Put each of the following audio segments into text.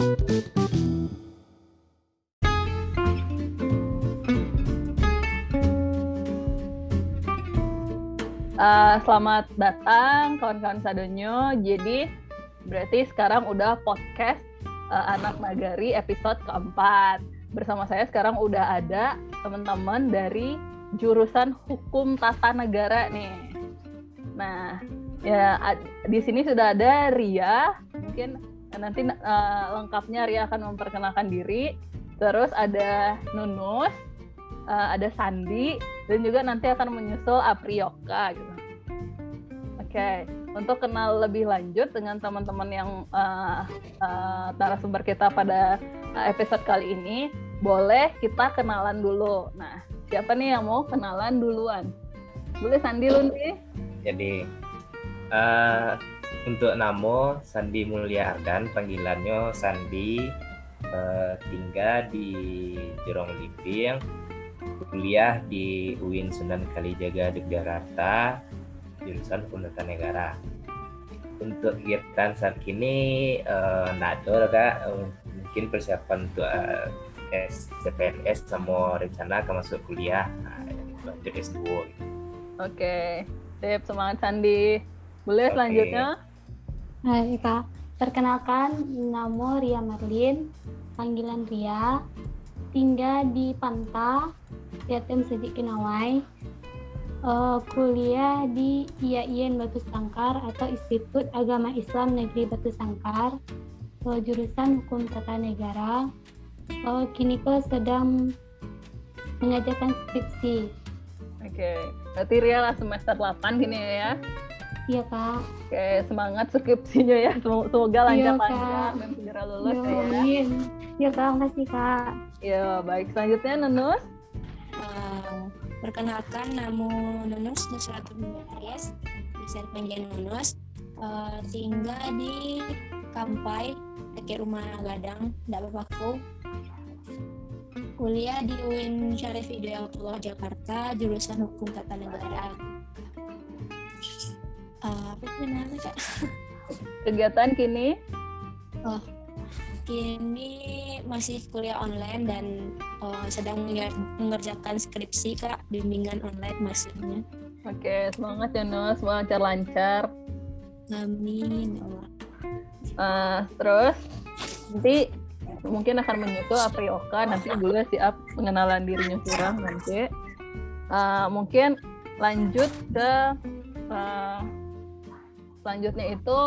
Uh, selamat datang kawan-kawan Sadonyo. Jadi berarti sekarang udah podcast uh, Anak Nagari episode keempat. Bersama saya sekarang udah ada teman-teman dari jurusan Hukum Tata Negara nih. Nah, ya di sini sudah ada Ria. Mungkin nanti uh, lengkapnya Ria akan memperkenalkan diri. Terus ada Nunus, uh, ada Sandi dan juga nanti akan menyusul Aprioka gitu. Oke, okay. untuk kenal lebih lanjut dengan teman-teman yang uh, uh, narasumber kita pada episode kali ini, boleh kita kenalan dulu. Nah, siapa nih yang mau kenalan duluan? Boleh Sandi Lundi? Jadi uh, untuk namo Sandi Mulia Ardan, panggilannya Sandi, uh, tinggal di Jerong Limping, kuliah di UIN Sunan Kalijaga Yogyakarta jurusan Hukum Negara. Untuk kegiatan saat ini uh, nado kak mungkin persiapan untuk uh, SCPNS sama rencana ke masuk kuliah nah, lanjut S2 gitu. Oke, okay. semangat Sandi. Boleh okay. selanjutnya? Hai Kak, perkenalkan nama Ria Marlin, panggilan Ria, tinggal di Panta, Yatim Sedik Kinawai, uh, kuliah di IAIN Batu Sangkar atau Institut Agama Islam Negeri Batu Sangkar, uh, jurusan Hukum Tata Negara. Uh, kini kau sedang mengajarkan skripsi. Oke, okay. berarti Ria lah semester 8 gini ya? Iya kak. Oke, semangat skripsinya ya. Semoga lancar-lancar dan segera lulus ya. Amin. Iya kak, makasih kak. Ya, baik. Selanjutnya Nenus. Perkenalkan, nama Nunus Nusratul Aries, bisa dipanggil Nunus. Uh, tinggal di Kampai, dekat rumah Gadang, tidak apa Kuliah di UIN Syarif Hidayatullah Jakarta, jurusan Hukum Tata Negara. Uh, apa namanya kak? Kegiatan kini? Oh, kini masih kuliah online dan uh, sedang mengerjakan skripsi kak bimbingan online maksudnya. Oke semangat ya Nuh, semoga lancar-lancar. Amin ya Allah. Uh, terus nanti mungkin akan menyusul Aprioka nanti boleh siap pengenalan dirinya kurang nanti. Uh, mungkin lanjut ke uh, selanjutnya itu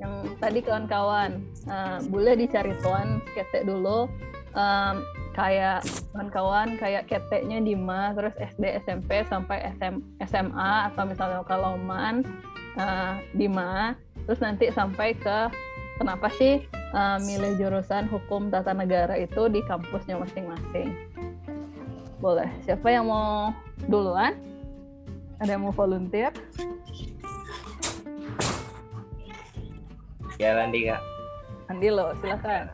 yang tadi kawan-kawan. Uh, boleh dicari tuan ketek dulu. Um, kayak kawan-kawan kayak keteknya Dima terus SD SMP sampai SM, SMA atau misalnya kalau man uh, Dima. Terus nanti sampai ke kenapa sih uh, milih jurusan hukum tata negara itu di kampusnya masing-masing? Boleh. Siapa yang mau duluan? Ada yang mau volunteer Ya Andi kak. Andi lo silakan.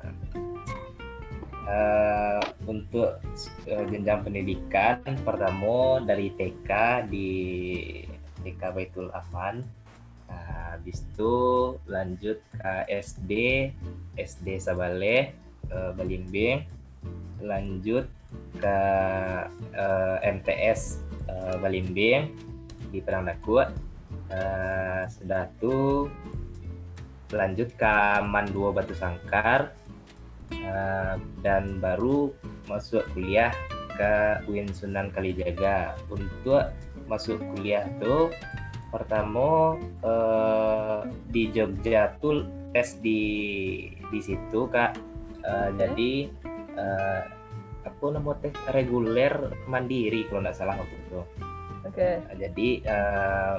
Uh, untuk uh, jenjang pendidikan pertama dari TK di TK Baitul Aman nah, habis itu lanjut ke SD SD Sabale uh, Balimbing lanjut ke uh, MTS uh, Balimbing di Perang Nakut uh, sudah tuh lanjut ke Manduo Batu Sangkar uh, dan baru masuk kuliah ke UIN Sunan Kalijaga untuk masuk kuliah tuh pertama uh, di Jogja tuh tes di di situ kak uh, jadi uh, aku nemu tes reguler mandiri kalau nggak salah waktu itu. Oke. Okay. jadi uh,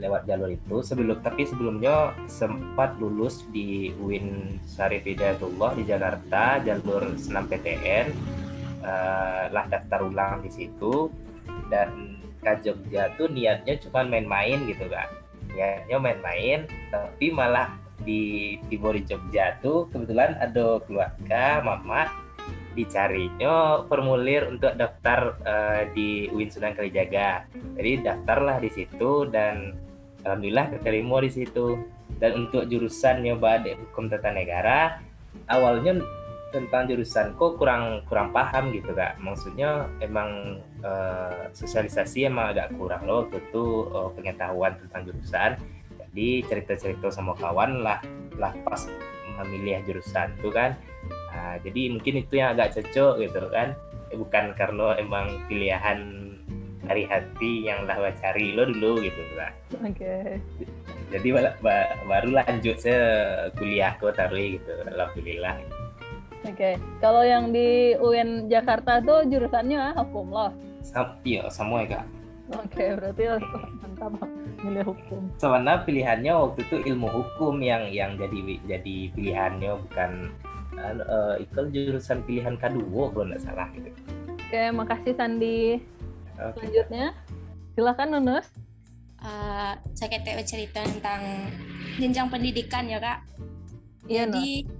lewat jalur itu. Sebelum tapi sebelumnya sempat lulus di UIN Syarif Hidayatullah di Jakarta jalur senam PTN uh, eh, lah daftar ulang di situ. Dan ke Jogja tuh niatnya cuma main-main gitu kan niatnya main-main tapi malah di Tibori Jogja tuh kebetulan ada keluarga mama dicarinya formulir untuk daftar uh, di UIN Sunan Kalijaga. Jadi daftarlah di situ dan alhamdulillah keterima di situ. Dan untuk jurusan nyoba di hukum tata negara awalnya tentang jurusan kok kurang kurang paham gitu kak. Maksudnya emang uh, sosialisasi emang agak kurang loh waktu itu uh, pengetahuan tentang jurusan. Jadi cerita-cerita sama kawan lah lah pas memilih jurusan tuh kan. Nah, jadi mungkin itu yang agak cocok gitu kan. Eh, bukan karena emang pilihan dari hati yang lah cari lo dulu gitu kan oke okay. jadi baru lanjut saya kuliah kok taruh gitu alhamdulillah Oke, okay. kalau yang di UIN Jakarta tuh jurusannya hukum loh. Sam iya, semua ya kak. Oke, okay, berarti mantap milih hukum. Sebenarnya pilihannya waktu itu ilmu hukum yang yang jadi jadi pilihannya bukan uh, itu jurusan pilihan kedua kalau nggak salah gitu. Oke, okay, makasih Sandi. Okay. Selanjutnya, silakan Nunus. Uh, saya kayak cerita tentang jenjang pendidikan ya kak. Iya, Jadi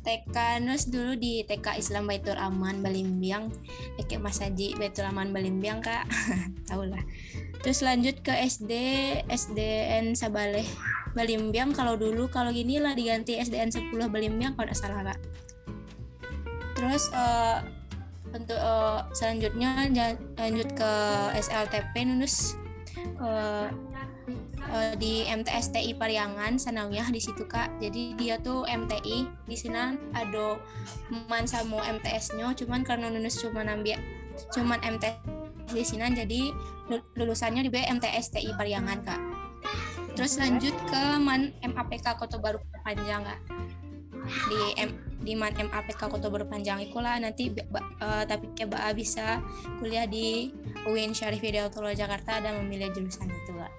TK Nus dulu di TK Islam Baitur Aman Balimbiang kayak Mas Haji Baitur Aman Balimbiang kak tau lah terus lanjut ke SD SDN Sabaleh Balimbiang kalau dulu kalau gini lah diganti SDN 10 Balimbiang kalau tidak salah kak terus uh, untuk uh, selanjutnya lanjut ke SLTP Nunus. Uh, uh, di MTSTI Pariangan Sanawiyah di situ kak. Jadi dia tuh MTI di sini ada man sama MTS-nya cuman karena nunus cuma nambah cuman MTS di sini jadi lulusannya di MTSTI Pariangan kak. Terus lanjut ke man MAPK Kota Baru Panjang kak di M di man MAPK Kota Baru Panjang itu lah nanti uh, tapi kayak bisa kuliah di UIN Syarif Hidayatullah Jakarta dan memilih jurusan itu kak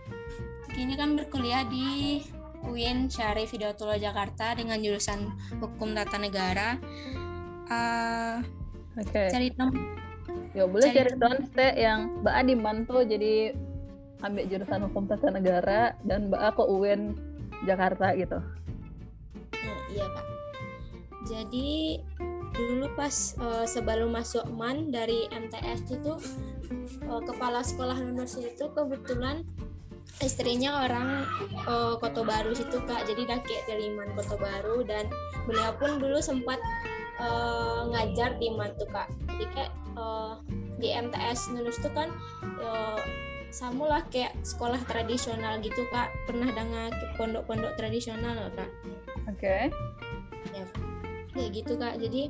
kini kan berkuliah di UIN Syarif Hidayatullah Jakarta dengan jurusan Hukum Tata Negara. Uh, Oke. Okay. Cerita. Ya boleh cerita ste yang Mbak Adi mantu jadi ambil jurusan Hukum Tata Negara dan Mbak ke UIN Jakarta gitu. Iya Pak. Jadi dulu pas uh, sebelum masuk MAN dari MTS itu uh, kepala sekolah universitas itu kebetulan istrinya orang uh, Kota Baru situ kak. Jadi udah kayak Deliman Kota Baru dan beliau pun dulu sempat uh, ngajar di Mantu kak. Jadi kayak uh, di MTS Nunus tuh kan uh, sama kayak sekolah tradisional gitu kak. Pernah dengar pondok-pondok tradisional kak oke. Okay. ya. Kayak gitu kak. Jadi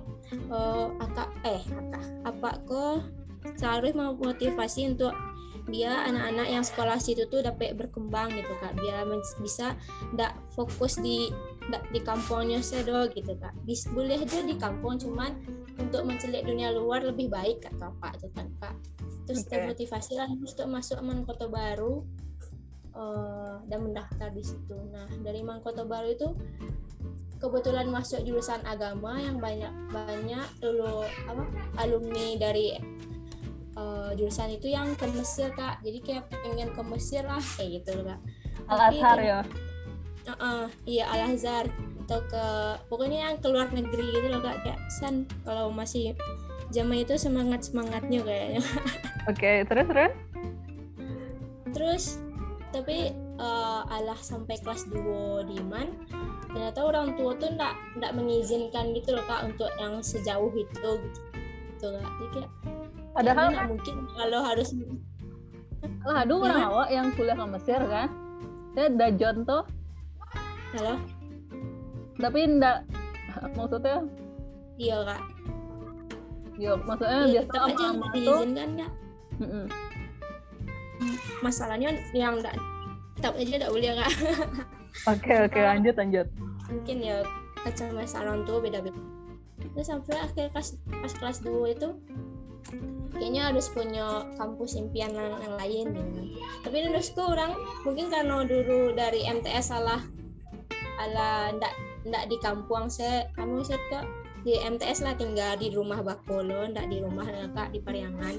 uh, akak eh akak apa kok selalu mau motivasi untuk dia anak-anak yang sekolah situ tuh dapat berkembang gitu kak? Biar bisa ndak fokus di ndak di kampungnya sedo gitu kak. Bis boleh aja di kampung cuman untuk mencelik dunia luar lebih baik kak pak itu kan kak? Terus okay. termotivasi lah untuk masuk Man Kota Baru uh, dan mendaftar di situ. Nah dari Man Kota Baru itu kebetulan masuk jurusan agama yang banyak banyak dulu apa alumni dari uh, jurusan itu yang ke Mesir kak. Jadi kayak pengen ke Mesir lah kayak gitu kak. Al Azhar ya? Uh, uh, iya Al Azhar. Atau ke pokoknya yang ke luar negeri gitu loh kak. Kayak san kalau masih zaman itu semangat semangatnya kayaknya. Oke okay, terus terus? Terus tapi uh, alah sampai kelas 2 di Man ternyata orang tua tuh ndak ndak mengizinkan gitu loh kak untuk yang sejauh itu gitu, gitu kak jadi kayak Padahal nggak mungkin kalau harus lah aduh orang awak yang kuliah ke Mesir kan? Saya dajon tuh halo? Tapi ndak maksudnya? Iya kak. Iya maksudnya ya, biasa tetap aja tuh. diizinkan kak. Mm -mm. Masalahnya yang enggak tetap aja enggak boleh kak. Oke oke lanjut lanjut. mungkin ya kecemasan tuh beda-beda. Terus sampai akhir kelas pas kelas 2 itu kayaknya harus punya kampus impian yang, yang lain gitu. tapi menurutku orang mungkin karena dulu dari MTS salah ala ndak ndak di kampung saya kamu saya ke di MTS lah tinggal di rumah Bakolo ndak di rumah kak di Pariangan.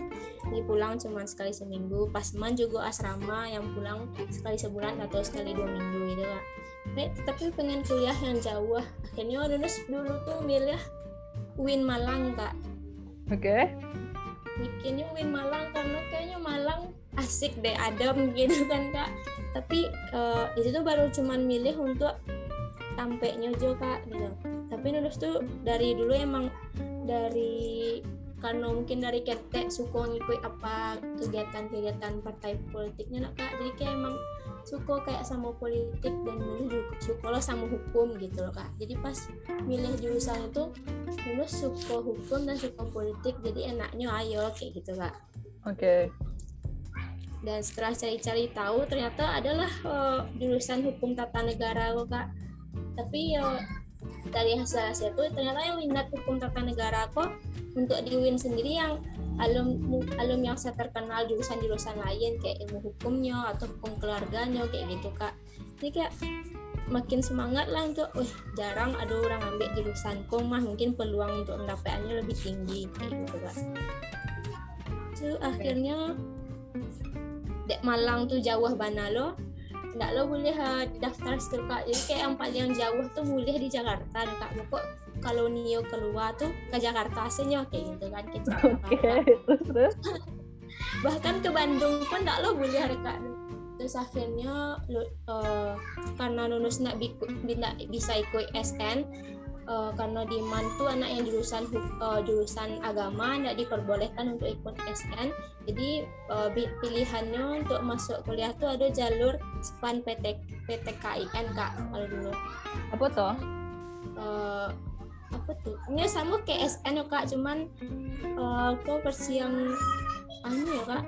Jadi pulang cuma sekali seminggu. Pas man juga asrama yang pulang sekali sebulan atau sekali dua minggu gitu kak. Tapi pengen kuliah yang jauh akhirnya lulus dulu tuh milih Win Malang kak. Oke. Okay bikinnya Win Malang karena kayaknya Malang asik deh adem gitu kan kak. Tapi uh, itu tuh baru cuman milih untuk tampeknya juga kak gitu tapi nulis tuh dari dulu emang dari karena mungkin dari ketek suka ngikut apa kegiatan-kegiatan partai politiknya nak kak. Jadi kayak emang suka kayak sama politik dan milih suka lo sama hukum gitu loh kak. Jadi pas milih jurusan itu lulus suka hukum dan suka politik jadi enaknya ayo kayak gitu kak. Oke. Okay. dan setelah cari-cari tahu ternyata adalah uh, jurusan hukum tata negara kok kak. Tapi ya dari hasil hasil itu ternyata yang minat hukum tata negara kok untuk di UIN sendiri yang alum alum yang saya terkenal jurusan-jurusan lain kayak ilmu hukumnya atau hukum keluarganya kayak gitu kak. Jadi kayak makin semangat lah untuk wih jarang ada orang ambil jurusan mah mungkin peluang untuk mendapatkannya lebih tinggi kayak gitu kak. So akhirnya dek Malang tuh jauh bana lo lo boleh uh, daftar skill kak. Jadi kayak yang paling jauh tuh boleh di Jakarta kak. Kok kalau Nio keluar tuh ke Jakarta aslinya kayak gitu kan ke Jakarta okay. bahkan ke Bandung pun nggak lo boleh kak. Terus akhirnya lo, uh, karena nunus nak bisa ikut SN uh, karena di Mantu anak yang jurusan uh, jurusan agama tidak diperbolehkan untuk ikut SN jadi uh, pilihannya untuk masuk kuliah tuh ada jalur SPAN PT PTKIN kak kalau dulu. Apa tuh uh, apa tuh? Ini sama kayak SN kak cuman uh, versi yang anu ya kak.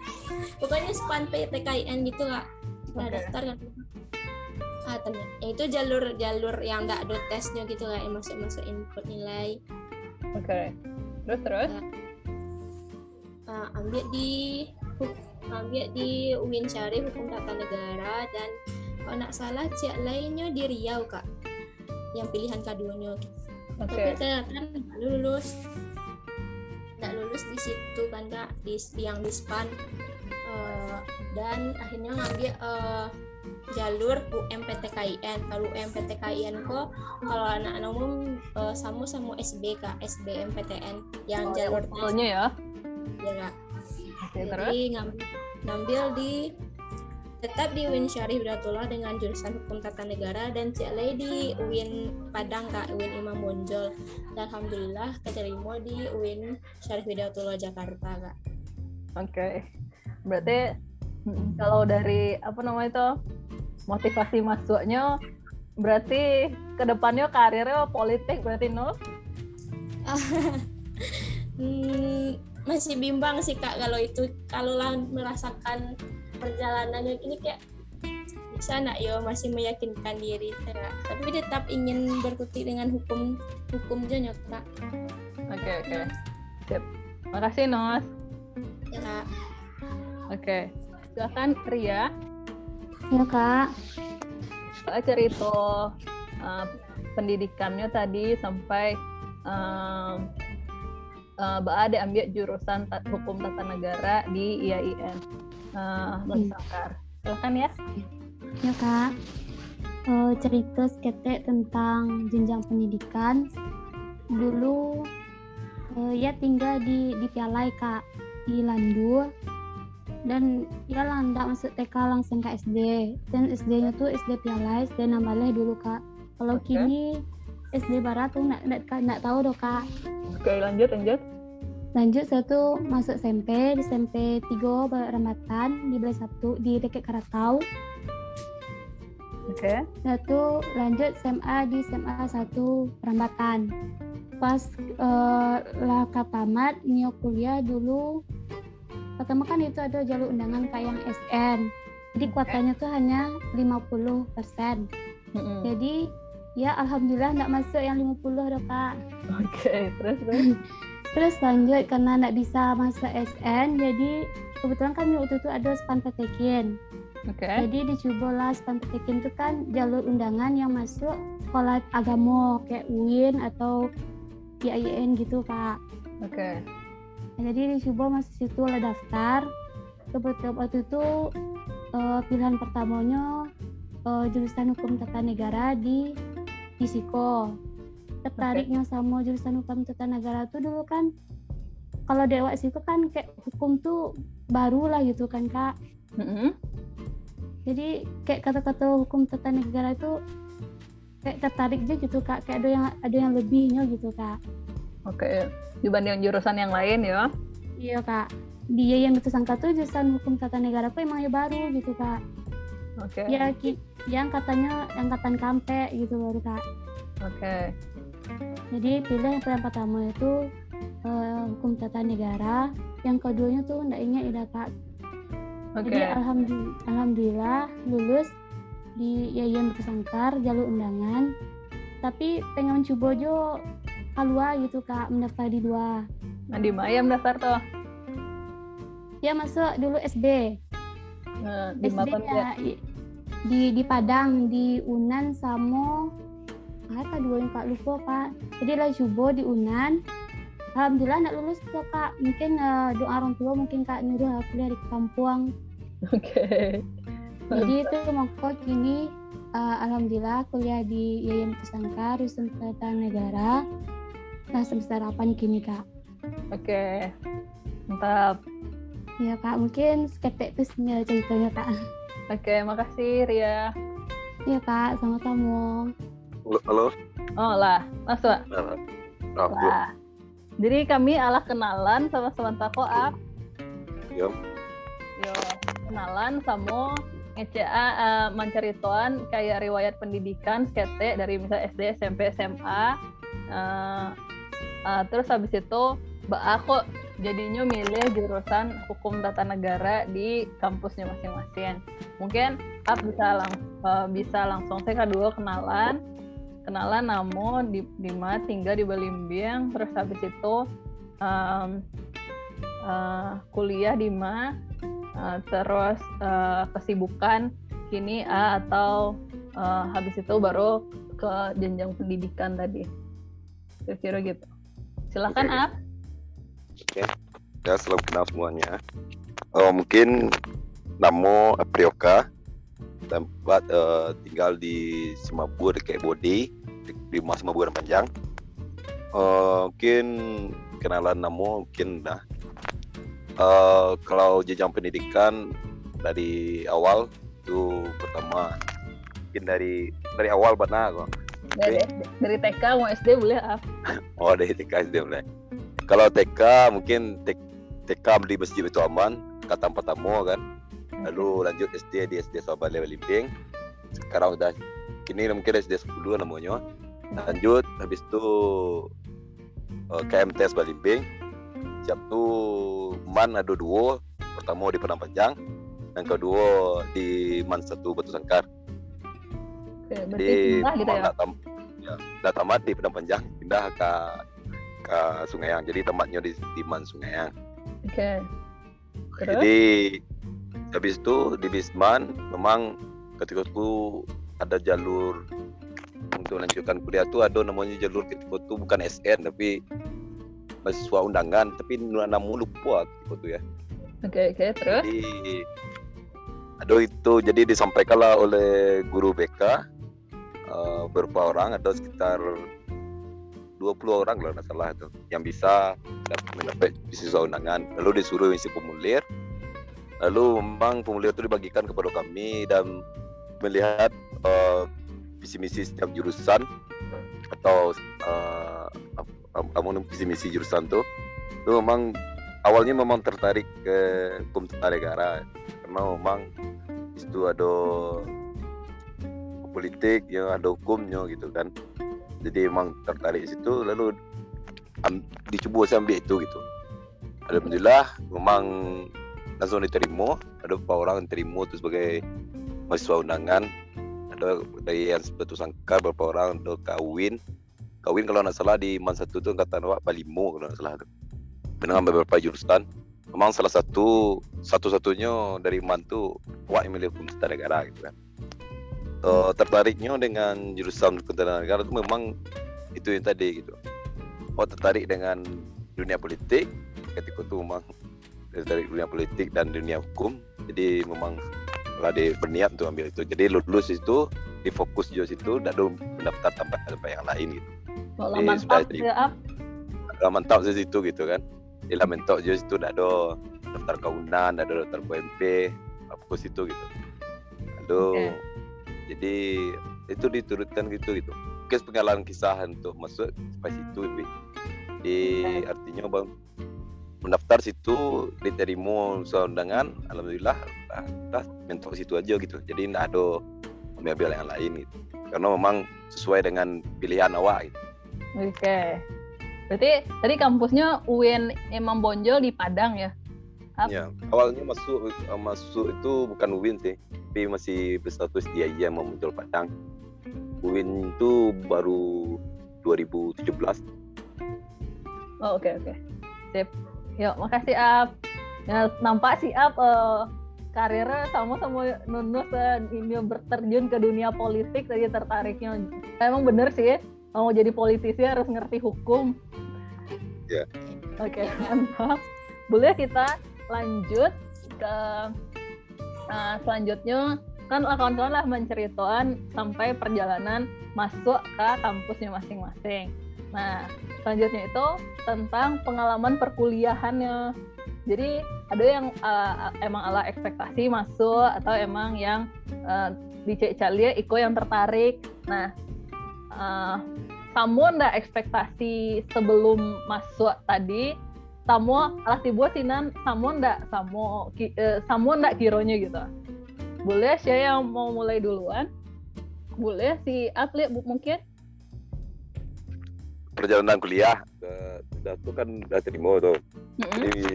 Pokoknya SPAN PTKIN gitu kak. Okay. daftar kan ah ternyata ya itu jalur jalur yang nggak ada tesnya gitu lah yang masuk masuk input nilai. Oke. Okay. terus terus? Uh, uh, ambil di ambil di UIN Syarif Hukum Tata Negara dan kalau nggak salah cek lainnya di Riau kak. Yang pilihan keduanya. Okay. tapi ternyata nggak lulus. Nggak lulus di situ kan kak di yang di span. Uh, dan akhirnya ngambil uh, jalur UMPTKIN kalau UMPTKIN kok kalau anak-anak umum uh, sama sama SB kak SBMPTN yang oh, jalur tesnya ya ya kak Oke, jadi terus? ngambil ngambil di tetap di UIN Syarif Hidayatullah dengan jurusan Hukum Tata Negara dan CLA di UIN Padang Kak, UIN Imam Bonjol. Dan Alhamdulillah keterima di UIN Syarif Hidayatullah Jakarta Kak. Oke, okay. berarti kalau dari apa namanya itu motivasi masuknya berarti ke depannya karirnya politik berarti no? hmm, masih bimbang sih kak kalau itu kalau lah merasakan perjalanannya ini kayak bisa nak yo masih meyakinkan diri kak. tapi tetap ingin berkutik dengan hukum hukum kak oke okay, oke okay. siap makasih Nos ya kak oke okay. Silakan Ria Ya kak. Saya cerita uh, pendidikannya tadi sampai um, uh, Mbak Ade ambil jurusan hukum tata negara di IAIN uh, Bersangkar. Silakan ya. Ya kak. Uh, cerita seketek tentang jenjang pendidikan. Dulu uh, ya tinggal di di Pialai kak di Landu dan ya lah nggak masuk TK langsung ke SD dan SD-nya tuh SD Pialais dan namanya dulu kak. Kalau okay. kini SD Barat tuh nggak nggak tahu dong kak. Oke okay, lanjut lanjut. Lanjut saya tuh masuk SMP di SMP 3 Rambatan di Belas satu di dekat Karatau oke. Okay. satu lanjut SMA di SMA satu Rambatan. Pas uh, lah katamat nio kuliah dulu pertama kan itu ada jalur undangan kayak yang SN jadi kuotanya tuh hanya 50 persen. Mm-hmm. jadi ya alhamdulillah nggak masuk yang 50 dong kak. Oke okay, terus terus? Terus lanjut karena nggak bisa masuk SN jadi kebetulan kan waktu itu ada span petekin. Okay. jadi dicobalah span petekin itu kan jalur undangan yang masuk sekolah agama kayak UIN atau IAIN gitu kak. Oke. okay jadi di Subo masih situ lah daftar. Kebetulan waktu itu uh, pilihan pertamanya uh, jurusan hukum tata negara di Fisiko tertariknya okay. sama jurusan hukum tata negara tuh dulu kan kalau dewa situ kan kayak hukum tuh baru lah gitu kan kak. Mm -hmm. jadi kayak kata-kata hukum tata negara itu kayak tertarik aja gitu kak. Kayak ada yang ada yang lebihnya gitu kak oke dibanding jurusan yang lain ya. Iya kak. Dia yang sangka tuh jurusan hukum tata negara kok emang ya baru gitu kak. Oke. Okay. ya yang katanya angkatan kampe gitu baru kak. Oke. Okay. jadi pilih yang pertama itu uh, hukum tata negara. Yang keduanya tuh ndak ingat ya kak. Okay. jadi alhamdulillah, alhamdulillah lulus di Yayan Bersangkar jalur undangan. Tapi pengen coba jo kalua gitu kak mendaftar di dua. Nah di mana mendaftar tuh ya masuk dulu SD nah, di SD ya, di di Padang di Unan sama apa dua yang kak? Lupa pak. Jadi lah coba di Unan. Alhamdulillah nak lulus tuh kak. Mungkin uh, doa orang tua mungkin kak nyuruh aku dari kampung. Oke. Okay jadi itu mongko kini uh, alhamdulillah kuliah di Yayan Pesangka Rusun Negara nah semester 8 kini kak oke okay. mantap ya kak mungkin seketek itu ceritanya kak oke okay, makasih Ria iya kak sama-sama halo, halo. oh lah masuk nah, nah. jadi kami alah kenalan sama sementara koap Yo. Yo, kenalan sama NCA uh, eh, menceritakan kayak riwayat pendidikan skete dari misalnya SD, SMP, SMA. Uh, uh, terus habis itu aku jadinya milih jurusan hukum tata negara di kampusnya masing-masing. Mungkin Ap bisa lang uh, bisa langsung saya kedua kenalan. Kenalan namun di, di mana tinggal di Balimbing terus habis itu um, uh, kuliah di mana. Uh, terus uh, kesibukan kini A atau uh, habis itu baru ke jenjang pendidikan tadi. Kira-kira gitu silakan okay. A oke. Okay. ya selamat kenal semuanya. Oh, mungkin namo Aprioka. Tempat uh, tinggal di Simabur kayak Bodi di, di Mas Simabur Panjang. Uh, mungkin kenalan namo mungkin dah. Uh, kalau jenjang pendidikan dari awal itu pertama. Mungkin dari dari awal benar kok dari, dari TK mau SD boleh ah. Oh dari TK SD boleh. Kalau TK mungkin TK di masjid itu aman kata pertama kan. Lalu lanjut SD di SD Sahabat Level Limping sekarang udah kini mungkin SD 10 namanya. Lanjut habis itu uh, eh, KMTS Balimbing siap tuh man ada dua. Pertama di Padang Panjang yang kedua di Man satu Batu Sangkar Oke, jadi gitu ya? Tam, ya, dah tamat di Padang Panjang pindah ke ke Sungai Yang. Jadi tempatnya di, di Man Sungai Yang. Oke. Okay. jadi habis itu di Bisman memang ketika itu ada jalur untuk lanjutkan kuliah tuh ada namanya jalur ketika itu bukan SN tapi mahasiswa undangan tapi namu lupa gitu tuh ya. Oke okay, oke. Okay, terus? Jadi aduh itu jadi disampaikanlah oleh guru BK uh, eh, orang ada sekitar 20 orang kalau nggak salah itu yang bisa mendapat mahasiswa undangan. Lalu disuruh isi formulir. Lalu memang formulir itu dibagikan kepada kami dan melihat uh, visi misi setiap jurusan atau uh, visi misi jurusan tuh itu memang awalnya memang tertarik ke hukum tata negara. Karena memang itu ada politik yang ada hukumnya gitu kan. Jadi memang tertarik situ lalu dicoba saya ambil itu gitu. Alhamdulillah memang langsung diterima. Ada beberapa orang yang terima itu sebagai mahasiswa undangan. Ada dari yang sebetul sangka beberapa orang ada kawin kawin kalau nggak salah di Man satu tuh angkatan awak Palimo kalau nggak salah dengan beberapa jurusan. Memang salah satu satu-satunya dari Man tuh awak yang milih hukum negara gitu kan uh, tertariknya dengan jurusan negara itu memang itu yang tadi gitu oh tertarik dengan dunia politik ketika itu memang dari dunia politik dan dunia hukum jadi memang lah di berniat untuk ambil itu jadi lulus itu difokus di situ tidak ada mendaftar tempat-tempat yang lain gitu kalau mantap ya up. Kalau mantap di situ gitu kan. Di mentok je situ dah ada daftar kaunan, ada daftar PMP, apa situ gitu. Aduh. Okay. Jadi itu diturutkan gitu gitu. Kes pengalaman kisah untuk masuk pas itu di artinya bang mendaftar situ diterima usaha undangan alhamdulillah nah, kita mentok situ aja gitu. Jadi tidak ada ambil yang lain gitu. Karena memang sesuai dengan pilihan awak gitu. oke. Okay. berarti tadi kampusnya UIN Imam Bonjol di Padang ya Up. Ya, awalnya masuk masuk itu bukan UIN sih, tapi masih berstatus dia aja Bonjol Padang. UIN itu baru 2017. Oh, oke okay, oke. Okay. Sip. Yuk, makasih Ap. Ya, nampak sih Ap uh, karirnya sama sama Nunus uh, ini berterjun ke dunia politik tadi tertariknya. Emang bener sih, mau jadi politisi harus ngerti hukum. Ya. Yeah. Oke, okay, mantap. Boleh kita lanjut ke uh, selanjutnya kan kawan-kawan lah menceritakan sampai perjalanan masuk ke kampusnya masing-masing. Nah, selanjutnya itu tentang pengalaman perkuliahannya. Jadi ada yang uh, emang ala ekspektasi masuk atau emang yang uh, di Calia Iko yang tertarik. Nah, uh, kamu ndak ekspektasi sebelum masuk tadi Samo alah tiba sinan samo ndak samo ki, uh, samo ndak kironya gitu. Boleh saya yang mau mulai duluan? Boleh si atlet mungkin? Perjalanan kuliah sudah tuh kan udah terima tuh. Mm-hmm. jadi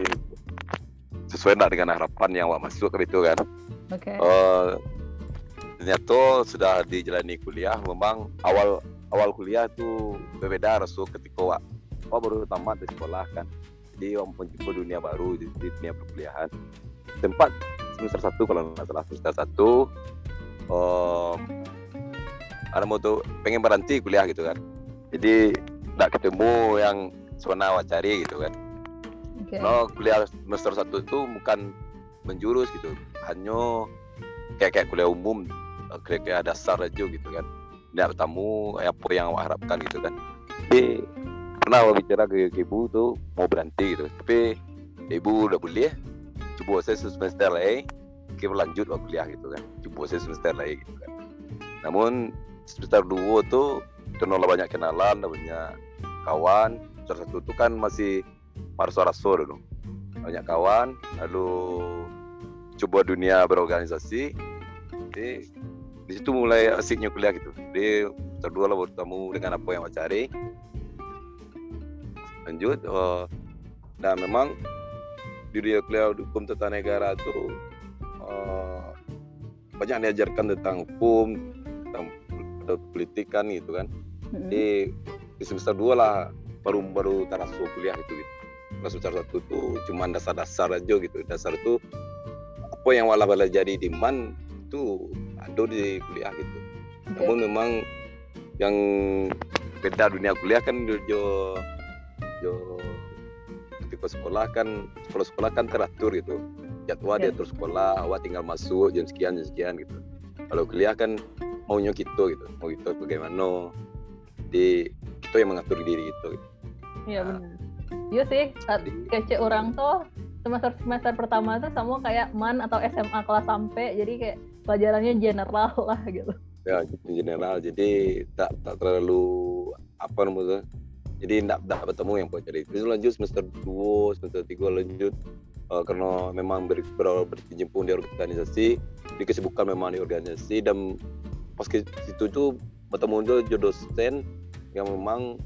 sesuai nggak dengan harapan yang awak masuk ke itu kan? Okay. uh, ternyata sudah dijalani kuliah memang awal awal kuliah tuh berbeda rasul ketika awak, awak baru tamat di sekolah kan om mencoba dunia baru di, dunia perkuliahan tempat semester satu kalau nggak salah semester satu um, ada mau tuh pengen berhenti kuliah gitu kan. Jadi nggak ketemu yang sebenarnya awak cari gitu kan. Okay. no kuliah semester satu itu bukan menjurus gitu. Hanya kayak kayak kuliah umum kayak kayak dasar aja gitu kan. Tidak bertemu apa yang awak harapkan gitu kan. Jadi pernah bicara ke, ke ibu tuh mau berhenti gitu. Tapi ibu udah boleh. Coba saya semester lagi kita lanjut waktu kuliah gitu kan. Coba saya semester lagi gitu kan. Namun semester dua tuh kenal banyak kenalan banyak kawan. Semester satu tuh kan masih marso-raso dulu. Banyak kawan lalu coba dunia berorganisasi. Jadi di situ mulai asiknya kuliah gitu. Jadi semester dua lah bertemu dengan apa yang mau cari lanjut uh, nah memang di dunia kuliah hukum tata negara itu uh, banyak diajarkan tentang hukum tentang politik kan gitu kan mm-hmm. di, di semester dua lah baru baru tarasu kuliah itu gitu semester satu itu cuma dasar-dasar aja gitu dasar itu apa yang wala wala jadi di man itu ada di kuliah gitu okay. namun memang yang beda dunia kuliah kan jo yo. Ketika sekolah kan sekolah sekolah kan teratur gitu. Jadwal yeah. diatur sekolah awak tinggal masuk jam sekian jam sekian gitu. Kalau kuliah kan maunya kita gitu mau kita bagaimana? Di itu yang mengatur diri itu gitu. iya nah, benar. Iya sih kece orang tuh semester semester pertama tuh sama kayak man atau SMA kelas sampai jadi kayak pelajarannya general lah gitu. Ya general. Jadi tak tak terlalu apa namanya jadi tidak tidak bertemu yang pokoknya itu lanjut semester 2 semester 3 lanjut uh, karena memang ber, ber, di organisasi di kesibukan memang di organisasi dan pas ke situ tuh bertemu juga dosen yang memang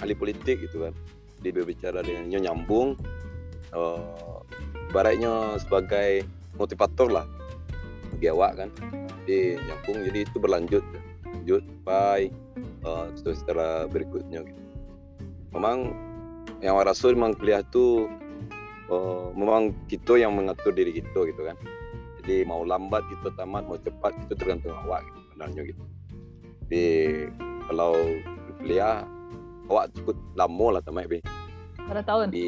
ahli politik gitu kan. Dia berbicara dengannya nyambung uh, baratnya sebagai motivator lah. Bagi awak kan di nyambung jadi itu berlanjut lanjut sampai uh, setelah berikutnya gitu memang yang rasul memang kuliah tuh uh, memang kita yang mengatur diri kita gitu kan. Jadi mau lambat kita tamat mau cepat itu tergantung awak gitu sebenarnya gitu. Jadi kalau kuliah awak cukup lama lah tamat be berapa tahun? Di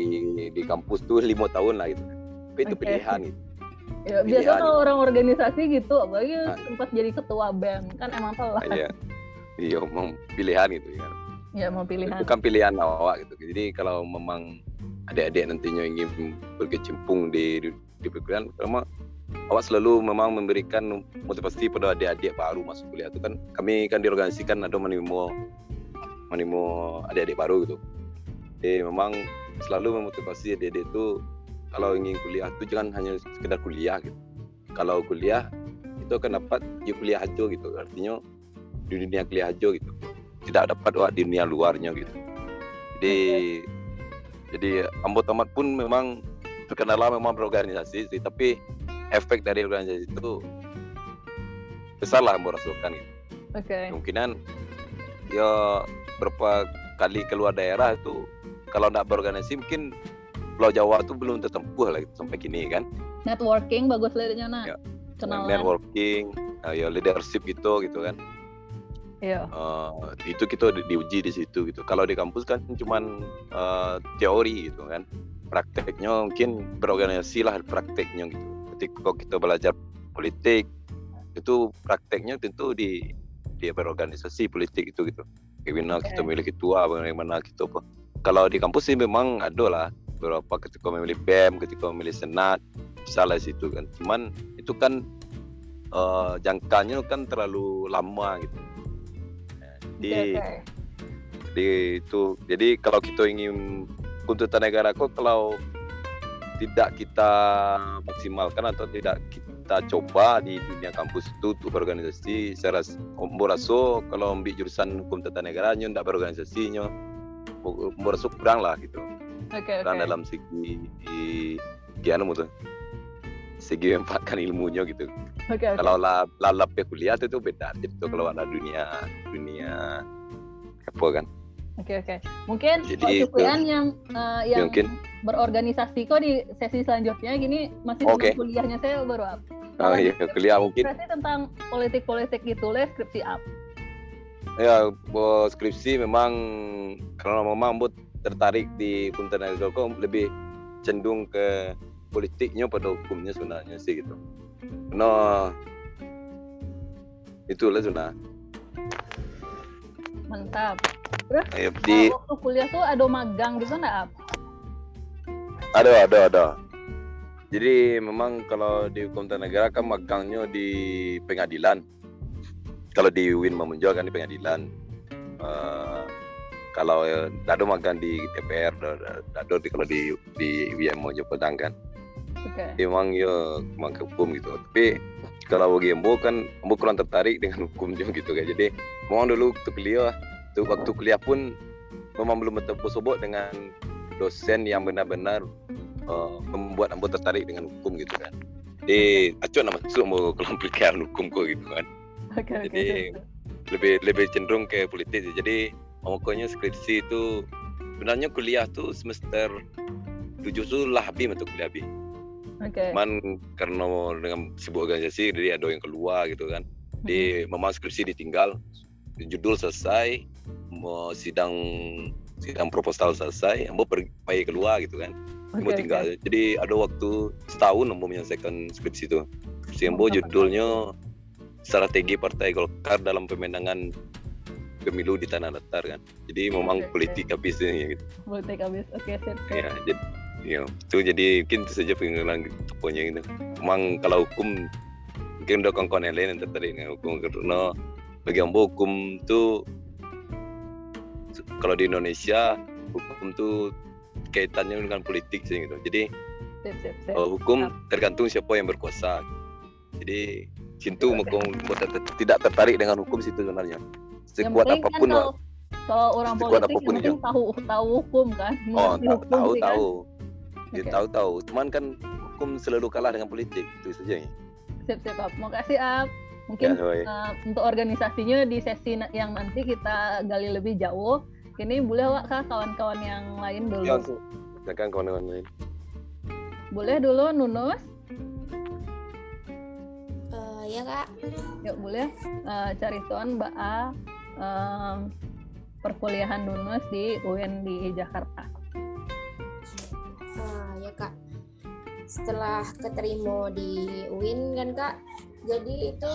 di kampus tuh lima tahun lah gitu. Tapi itu okay. pilihan gitu. Ya, biasa kalau orang organisasi gitu, apalagi nah. sempat jadi ketua BEM kan emang telat. Iya, iya, emang pilihan gitu ya ya mau pilihan. Bukan pilihan awak gitu. Jadi kalau memang adik-adik nantinya ingin berkecimpung di di perkuliahan pertama awak selalu memang memberikan motivasi pada adik-adik baru masuk kuliah itu kan. Kami kan diorganisasikan ada menimo menimo adik-adik baru gitu. Jadi memang selalu memotivasi adik-adik itu kalau ingin kuliah itu jangan hanya sekedar kuliah gitu. Kalau kuliah itu akan dapat di kuliah aja gitu. Artinya di dunia kuliah aja gitu tidak dapat di dunia luarnya gitu jadi jadi ambot tamat pun memang terkenal memang berorganisasi sih tapi efek dari organisasi itu besar lah ambot rasakan gitu Oke. kemungkinan ya berapa kali keluar daerah itu kalau tidak berorganisasi mungkin Pulau Jawa itu belum tertempuh lah gitu, sampai kini kan Networking bagus lihatnya nak. Ya. Kenalan. networking ya leadership gitu gitu kan Uh, itu kita di, diuji di situ gitu. Kalau di kampus kan cuman uh, teori gitu kan. Prakteknya mungkin berorganisasi lah prakteknya gitu. Ketika kita belajar politik itu prakteknya tentu di dia berorganisasi politik itu gitu. Bagaimana Oke. kita memilih ketua bagaimana kita apa. Kalau di kampus sih memang ada lah beberapa ketika memilih BEM ketika memilih senat salah situ kan. Cuman itu kan uh, jangkanya kan terlalu lama gitu di di itu. Jadi kalau kita ingin tuntutan negara kok kalau tidak kita maksimalkan atau tidak kita coba di dunia kampus itu untuk berorganisasi saya rasa raso kalau ambil jurusan hukum tata negara nyo tidak berorganisasinya Mbok raso kurang lah gitu. Oke, kurang oke. dalam segi gimana tuh segi memanfaatkan ilmunya gitu Oke, oke. kalau la lalap ya kuliah itu, itu beda jadi tuh kalau ada dunia dunia apa kan Oke, oke. Mungkin Jadi itu- yang eh, yang mungkin berorganisasi kok di sesi selanjutnya gini masih sebelum kuliahnya saya baru up. oh iya kuliah mungkin tentang politik-politik gitu les skripsi up. ya skripsi memang karena memang buat tertarik di kok lebih cenderung ke politiknya pada hukumnya sebenarnya sih gitu. No itulah sebenarnya Mantap. Terus eh, di waktu kuliah tuh ada magang gitu enggak up? ada ada ada. Jadi memang kalau di hukum tata negara kan magangnya di pengadilan. Kalau di UIN Mamunjol kan di pengadilan. Eh, kalau eh, ada magang di DPR ada ada di kalau di di UIN Mojo Padang kan Oke. emang ya emang ke hukum gitu tapi kalau bagi Embo kan Embo kurang tertarik dengan hukumnya gitu kan jadi memang dulu waktu kuliah tuh waktu kuliah pun memang belum bertemu sobok dengan dosen yang benar-benar uh, membuat Embo tertarik dengan hukum gitu kan jadi acuan nama masuk mau kelompok peliharaan hukum kok gitu kan Oke, oke. Jadi- lebih lebih cenderung ke politik sih. jadi pokoknya skripsi itu sebenarnya kuliah tuh semester tujuh tuh lah habis untuk kuliah habis Oke. cuman karena dengan sebuah organisasi jadi ada yang keluar gitu kan di memang skripsi ditinggal judul selesai mau sidang sidang proposal selesai mau pergi pergi keluar gitu kan Oke, mau tinggal jadi ada waktu setahun mau menyelesaikan skripsi itu skripsi Mantap. judulnya strategi partai Golkar dalam pemenangan pemilu di tanah datar kan jadi memang oke. politik habisnya gitu Politik habis. Oke, sip. ya jadi ya itu jadi mungkin itu saja pengenalan tokonya gitu memang kalau hukum mungkin udah kawan-kawan yang lain yang tertarik dengan hukum karena bagi ambo hukum itu kalau di Indonesia hukum itu kaitannya dengan politik sih gitu. Jadi Sip, sip, sip. hukum tergantung siapa yang berkuasa. Jadi situ Oke. hukum tidak tertarik dengan hukum situ sebenarnya. Yang sekuat penting apa pun kan kalau, kalau orang politik apa pun yang penting tahu tahu hukum kan. oh Mengerti tahu hukum tahu sih kan? tahu dia Oke. tahu tahu cuman kan hukum selalu kalah dengan politik itu saja ya Sip, sip, Ap. Mau kasih up. Mungkin Ya, eh, untuk organisasinya di sesi yang nanti kita gali lebih jauh. Ini boleh Wak Kak kawan-kawan yang lain dulu. Ya, silakan kawan-kawan lain. Boleh dulu Nunus? Eh, ya kak Yuk boleh Eh, cari tuan Mbak A em, perkuliahan Nunus di UIN di Jakarta. Setelah keterima di UIN kan kak. Jadi itu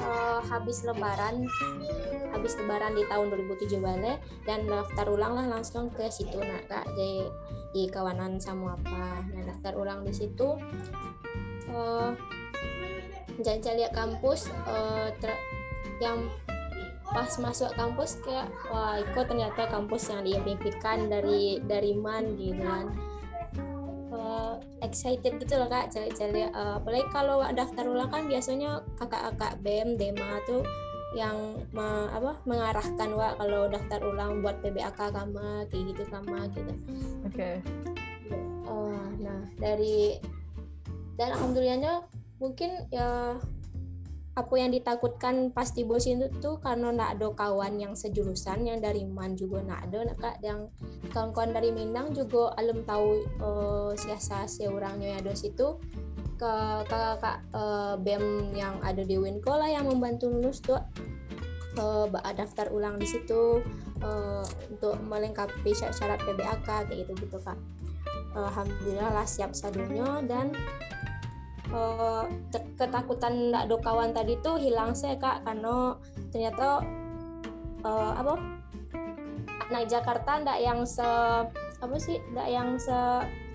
eh, habis lebaran habis lebaran di tahun 2007 balik dan daftar ulang lah langsung ke situ nak kak. Di, di kawanan sama apa nah daftar ulang di situ uh, jalan lihat kampus uh, yang pas masuk kampus kayak wah Iko ternyata kampus yang diimpikan dari dari man gitu kan. uh, excited gitu loh kak cari-cari uh, apalagi kalau daftar ulang kan biasanya kakak-kakak BEM Dema tuh yang me, apa mengarahkan wa kalau daftar ulang buat PBAK kama kayak gitu kama gitu. Oke. Okay. Uh, nah dari dan alhamdulillahnya mungkin ya apa yang ditakutkan pasti bos itu tuh karena nak ada kawan yang sejurusan yang dari Man juga nak ada nak kak. Yang kawan-kawan dari Minang juga alam tahu uh, siasa seorangnya ada situ. Ke kakak uh, BEM yang ada di Winko lah yang membantu lulus tuh. Uh, daftar ulang di situ uh, untuk melengkapi syarat PBAK kayak gitu gitu kak. Alhamdulillah lah siap sadunya dan uh, ketakutan ndak do kawan tadi tuh hilang saya kak karena ternyata uh, apa anak Jakarta ndak yang se apa sih ndak yang se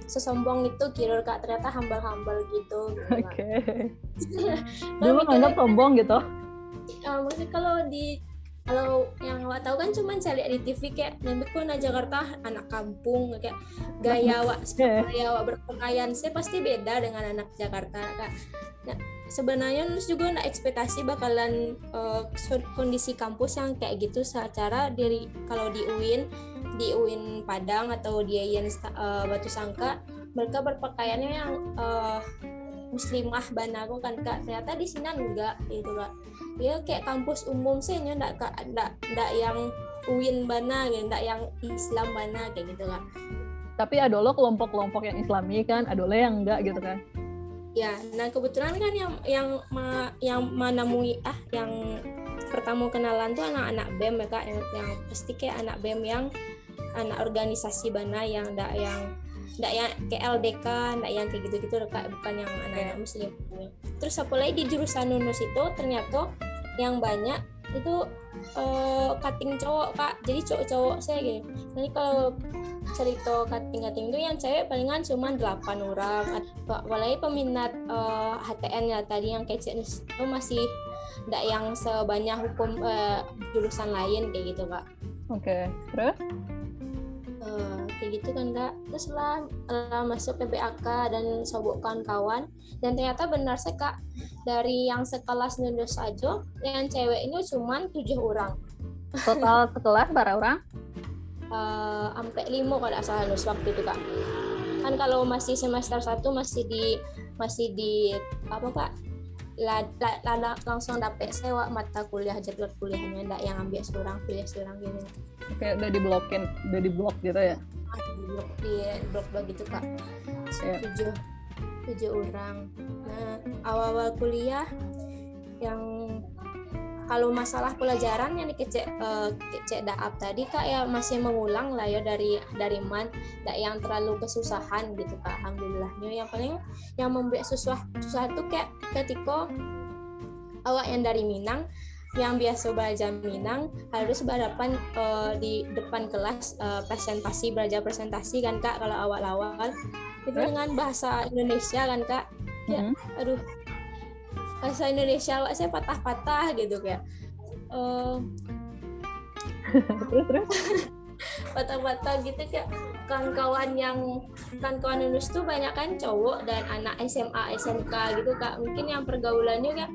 sesombong itu kira kak ternyata hambal-hambal gitu. Oke. Okay. Dulu nganggap sombong gitu. Uh, maksudnya kalau di kalau yang awak tahu kan cuma saya lihat di TV kayak nanti pun Jakarta anak kampung kayak gaya awak gaya awak berpakaian saya pasti beda dengan anak Jakarta kak. Nah, sebenarnya nus juga nak ekspektasi bakalan uh, kondisi kampus yang kayak gitu secara dari kalau di UIN di UIN Padang atau di UIN uh, Batu Sangka mereka berpakaiannya yang uh, muslimah banaku kan kak. Ternyata di sini enggak gitu kak. Dia kayak kampus umum sih nya ndak kak. Ndak ndak yang UIN bana gitu ndak yang Islam bana kayak gitu kak. Tapi ada lo kelompok-kelompok yang Islami kan? Ada lo yang enggak gitu kan? Ya nah kebetulan kan yang yang ma, yang menemui ah yang pertama kenalan tuh anak-anak BEM ya kak. Yang, yang pasti kayak anak BEM yang anak organisasi bana yang ndak yang ndak yang kayak LDK ndak yang kayak gitu-gitu kak. Bukan yang anak-anak muslim. Terus apa lagi di jurusan nunus itu ternyata yang banyak itu uh, cutting cowok kak. Jadi cowok-cowok saya gitu jadi kalau cerita cutting-cutting itu yang cewek palingan cuma 8 orang. Apalagi peminat uh, eh, HTN ya tadi yang kece itu masih ndak yang sebanyak hukum uh, jurusan lain kayak gitu kak. Oke okay. terus kayak gitu kan kak. Terus lah uh, masuk PPAK dan sobok kawan-kawan dan ternyata benar sih kak dari yang sekelas nundus aja yang cewek ini cuma tujuh orang. Total sekelas berapa orang? Uh, sampai lima kalau salah nus waktu itu kak. Kan kalau masih semester satu masih di masih di apa kak la, la, la, langsung dapet sewa mata kuliah jadwal kuliahnya ndak yang ambil seorang kuliah seorang gitu oke udah diblokin udah diblok gitu ya? Ah, di blok di blok blok gitu kak. Yeah. tujuh tujuh orang. Nah awal awal kuliah yang kalau masalah pelajaran yang dikecek uh, kecek daap tadi kak ya masih mengulang lah ya dari dari man tidak yang terlalu kesusahan gitu kak alhamdulillahnya. Yang paling yang membuat susah susah itu kayak ketika awak yang dari Minang yang biasa belajar Minang harus berhadapan uh, di depan kelas uh, presentasi belajar presentasi kan kak kalau awal-awal. Itu dengan bahasa Indonesia kan kak. Ya mm -hmm. aduh bahasa Indonesia awak saya patah-patah gitu kayak uh, patah-patah gitu kayak kawan-kawan yang kawan-kawan Indonesia tuh banyak kan cowok dan anak SMA SMK gitu kak. Mungkin yang pergaulannya kayak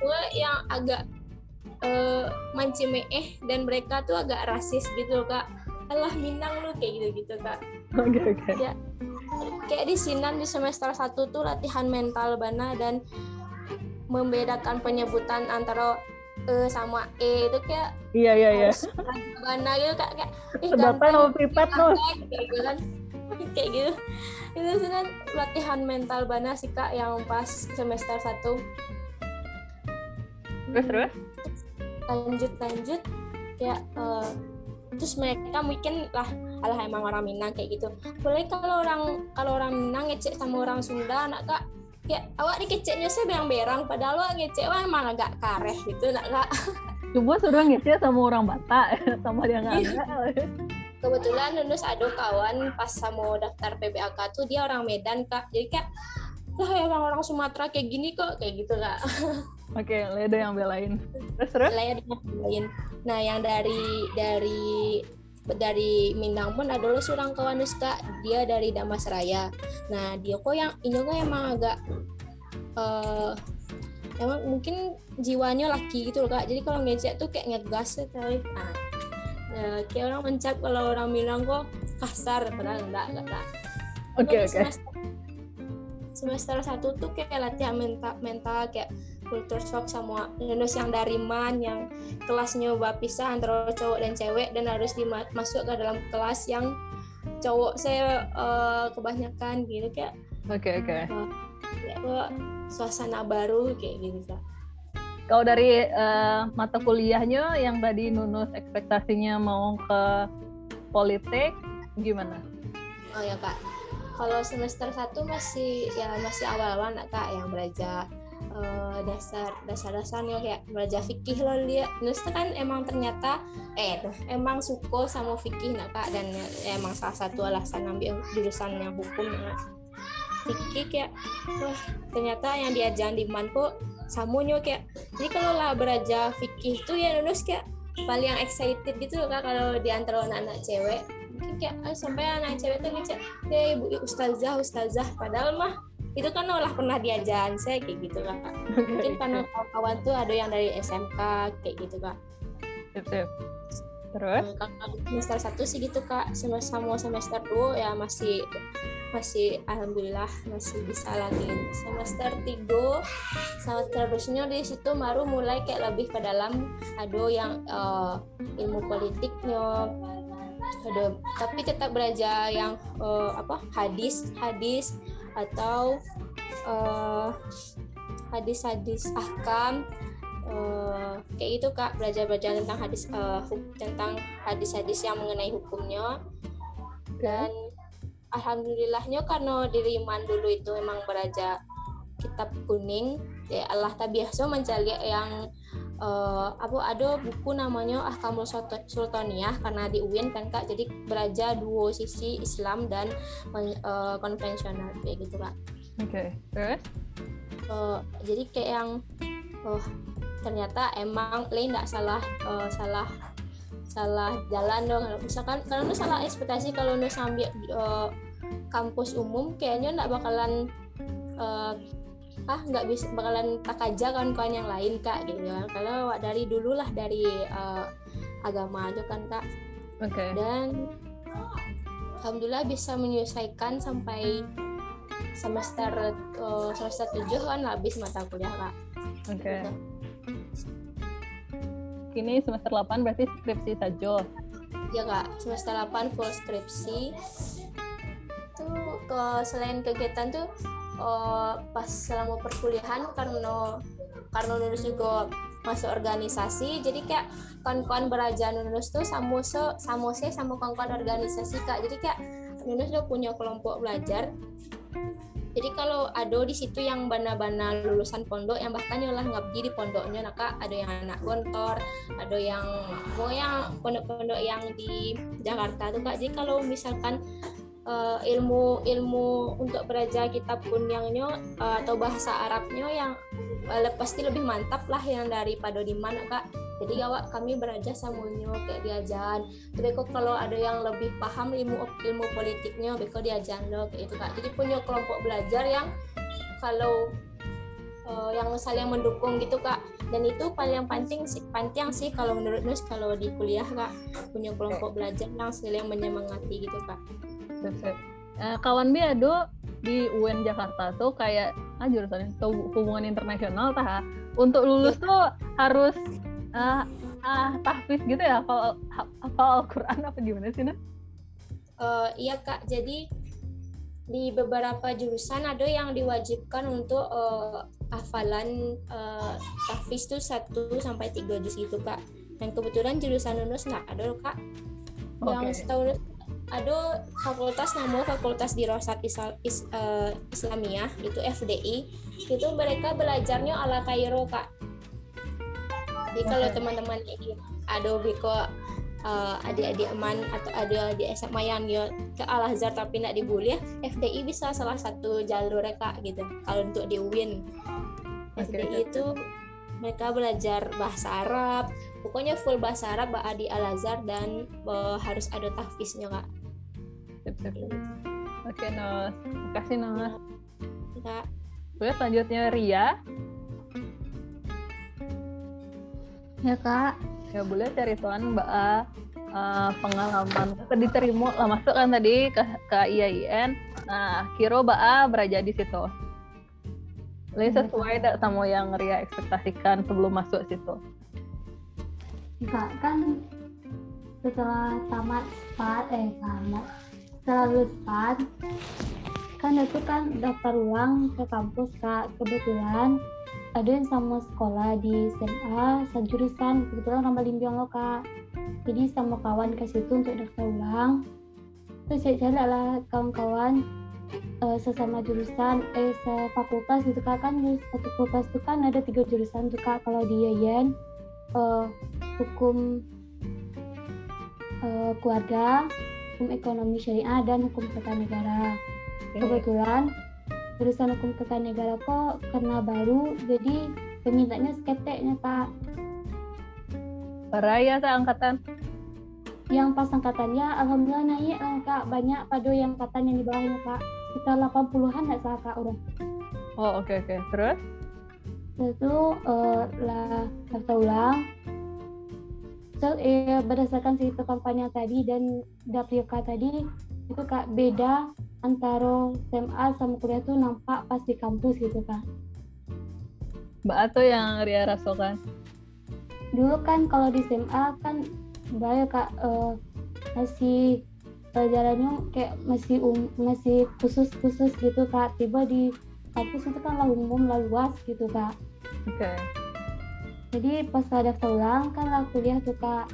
gue yang agak uh, eh dan mereka tuh agak rasis gitu kak. Allah Minang lu kayak gitu gitu kak. Oke okay, oke. Okay. ya kayak di Sinan di semester satu tuh latihan mental bana dan membedakan penyebutan antara e sama e itu kayak iya iya iya. mana gitu kak kayak ih sedotan sama pipet tuh kayak gitu kan. Kayak gitu. Itu kan latihan mental bana sih kak yang pas semester satu. Terus terus? Lanjut lanjut. Ya uh, terus mereka mungkin lah alah emang orang Minang kayak gitu. Boleh kalau orang kalau orang Minang ngecek sama orang Sunda anak kak ya awak dikeceknya sih berang-berang. Padahal awak ngecek wah emang agak kareh gitu nak kak coba sudah ngecek sama orang Batak sama dia nggak iya. ada. Kebetulan lulus ada kawan pas sama daftar PBAK tuh dia orang Medan kak. Jadi kayak lah emang orang Sumatera kayak gini kok kayak gitu kak. Oke okay, Leda yang belain. Terus terus? Leda yang belain. Nah yang dari dari dari Minang pun ada lo seorang kawan kak dia dari Damas Raya nah dia kok yang ini kok emang agak uh, emang mungkin jiwanya laki gitu loh kak. Jadi kalau ngejek tuh kayak ngegas ya nah, nah kayak orang mencap kalau orang bilang kok kasar. Padahal enggak enggak oke okay, oke. okay. semester satu tuh kayak latihan mental mental kayak culture shock sama lulus yang dari man yang kelasnya pisah antara cowok dan cewek dan harus dimasuk ke dalam kelas yang cowok saya uh, kebanyakan gitu kayak oke okay, oke okay. uh, suasana baru kayak gitu kak kalau dari uh, mata kuliahnya yang tadi Nunus ekspektasinya mau ke politik gimana? Oh ya kak, kalau semester satu masih ya masih awal-awal nak kak yang belajar uh, dasar dasar dasarnya kayak belajar fikih loh lihat Nus kan emang ternyata eh emang suko sama fikih nak kak. Dan emang salah satu alasan ambil jurusan yang hukum nak. Fikih kayak wah ternyata yang diajarin di man kok samunya kayak jadi kalau lah belajar fikih itu ya Nus kayak paling excited gitu loh kak kalau di antara anak-anak cewek. Mungkin kayak ah, sampai anak cewek tuh ngecek ya ibu ustazah ustazah padahal mah itu kan olah pernah diajarin saya kayak gitu kak. Mungkin karena kawan-kawan tuh ada yang dari SMK kayak gitu kak. Terus? Kalau semester satu sih gitu kak. Semester mau semester dua ya masih masih alhamdulillah masih bisa lagi. Semester tiga semester terusnya di situ baru mulai kayak lebih ke dalam ada yang uh, ilmu politiknya. Ada tapi tetap belajar yang uh, apa hadis hadis atau uh, hadis-hadis ahkam uh, kayak itu kak. Belajar-belajar tentang hadis uh, tentang hadis-hadis yang mengenai hukumnya. Dan alhamdulillahnya karena diri iman dulu itu memang belajar kitab kuning ya Allah tak biasa mencari yang uh, apa ada buku namanya Ahkamul Sultaniyah karena di UIN kan kak jadi belajar dua sisi Islam dan uh, konvensional kayak gitu kak. Oke okay. terus? Uh, jadi kayak yang oh ternyata emang lain nggak salah uh, salah salah jalan dong misalkan kalau nu salah ekspektasi kalau nu sambil uh, kampus umum kayaknya nggak bakalan uh, ah nggak bisa bakalan tak aja kawan-kawan yang lain kak gitu kan kalau dari dulu lah dari uh, agama aja kan kak okay. dan alhamdulillah bisa menyelesaikan sampai semester uh, semester tujuh kan habis mata kuliah kak oke okay. Gitu. Kini semester 8 berarti skripsi saja. Ya kak, semester 8 full skripsi. Tuh ke selain kegiatan tuh uh, pas selama perkuliahan karena karena lulus juga masuk organisasi jadi kayak kawan-kawan belajar lulus tuh sama se sama se sama kawan-kawan organisasi kak. Jadi kayak lulus udah punya kelompok belajar. Jadi kalau ada di situ yang bana-bana lulusan pondok yang bahkan nyolah ngabdi di pondoknya nah kak ada yang anak gontor ada yang mau yang pondok-pondok yang di Jakarta tuh kak. Jadi kalau misalkan uh, ilmu ilmu untuk belajar kitab kunyangnya uh, atau bahasa Arabnya yang uh, pasti lebih mantap lah yang daripada di mana kak. Jadi awak kami belajar samunya kayak diajar. Tapi kok kalau ada yang lebih paham ilmu ilmu politiknya beko diajar lo kayak itu kak. Jadi punya kelompok belajar yang kalau uh, yang saling mendukung gitu kak. Dan itu paling penting sih penting sih kalau menurut Nus kalau di kuliah kak. Punya kelompok belajar yang saling menyemangati gitu kak Uh, kawan bi ada di UN Jakarta tuh kayak ah jurusan itu hubungan internasional tah untuk lulus iya. tuh harus uh, ah tahfiz gitu ya hafal hafal Al-Qur'an apa gimana sih Nah? Uh, iya Kak, jadi di beberapa jurusan ada yang diwajibkan untuk uh, hafalan uh, tahfiz tuh 1 sampai 3 juz gitu Kak. Dan kebetulan jurusan UNUS nggak ada Kak. Yang okay. setahu ada fakultas namanya fakultas di Rosat Islam, Is, uh, Islamiyah itu FDI itu mereka belajarnya ala Kairo kak. Jadi kalau teman-teman ini ada biko uh, adik-adik eman atau ada di SMA yang dia ke Al Azhar tapi nak dibully FDI bisa salah satu jalur ya kak gitu. Kalau untuk di UIN Oke, FDI itu mereka belajar bahasa Arab. Pokoknya full bahasa Arab di Al Azhar dan uh, harus ada tahfiznya kak Sip, sip. Oke, Nos. Makasih, Nos. kak Terus selanjutnya Ria. Ya kak, Ya boleh ceritakan Mbak A eh, pengalaman Kakak diterima lah masuk kan tadi ke, ke IAIN. Nah, kira Mbak A beraja di situ. Ini sesuai tak sama yang Ria ekspektasikan sebelum masuk situ. Kak kan setelah tamat SPAD eh tamat setelah lulus SPAD kan itu kan daftar ulang ke kampus kak. Kebetulan ada yang sama sekolah di SMA sejurusan kebetulan nama Limbiong lo kak. Jadi sama kawan ke situ untuk daftar ulang. Terus saya cari lah kawan-kawan eh, sesama jurusan eh fakultas gitu kak. Kan satu fakultas itu kan ada tiga jurusan tuh kak kalau di Yayan eh, hukum eh, keluarga, hukum ekonomi syariah dan hukum tata negara. Kebetulan jurusan hukum tata negara kok karena baru jadi pemintanya seketeknya kak. Raya tak angkatan. Yang pas angkatannya alhamdulillah naik lah kak banyak pada yang angkatan yang di bawahnya kak sekitar 80-an nggak salah kak udah. Oh, oke oke. Terus? Setelah itu eh, lah daftar ulang. So, eh, berdasarkan cerita kampanye tadi dan Dapioka tadi itu kak beda antara SMA sama kuliah tuh nampak pas di kampus gitu kak. Mbak A tuh yang Ria rasakan. Dulu kan kalau di SMA kan banyak kak eh, masih pelajarannya kayak masih um, masih khusus-khusus gitu kak. Tiba di kampus itu kan lah umum lah luas gitu kak. Oke. Jadi pas ada daftar ulang kan kuliah tuh kak.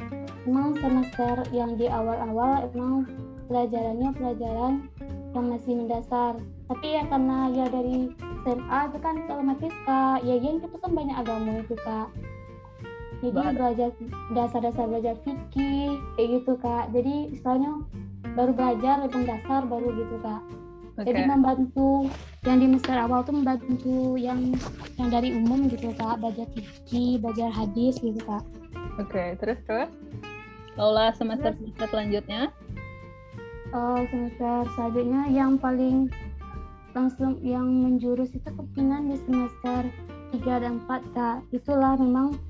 Emang semester yang di awal-awal emang pelajarannya pelajaran yang masih mendasar. Tapi ya karena ya dari SMA itu kan otomatis kak Ya yang itu kan banyak agama itu kak. Jadi Ba- belajar dasar-dasar belajar fikih kayak gitu kak. Jadi istilahnya baru belajar lebih dasar baru gitu kak Oke. jadi membantu yang di semester awal tuh membantu yang yang dari umum gitu kak belajar fikih belajar hadis gitu kak Oke, terus terus. Laula semester semester selanjutnya. Eh, semester selanjutnya yang paling langsung yang menjurus itu kepingan di semester 3 dan 4 kak itulah memang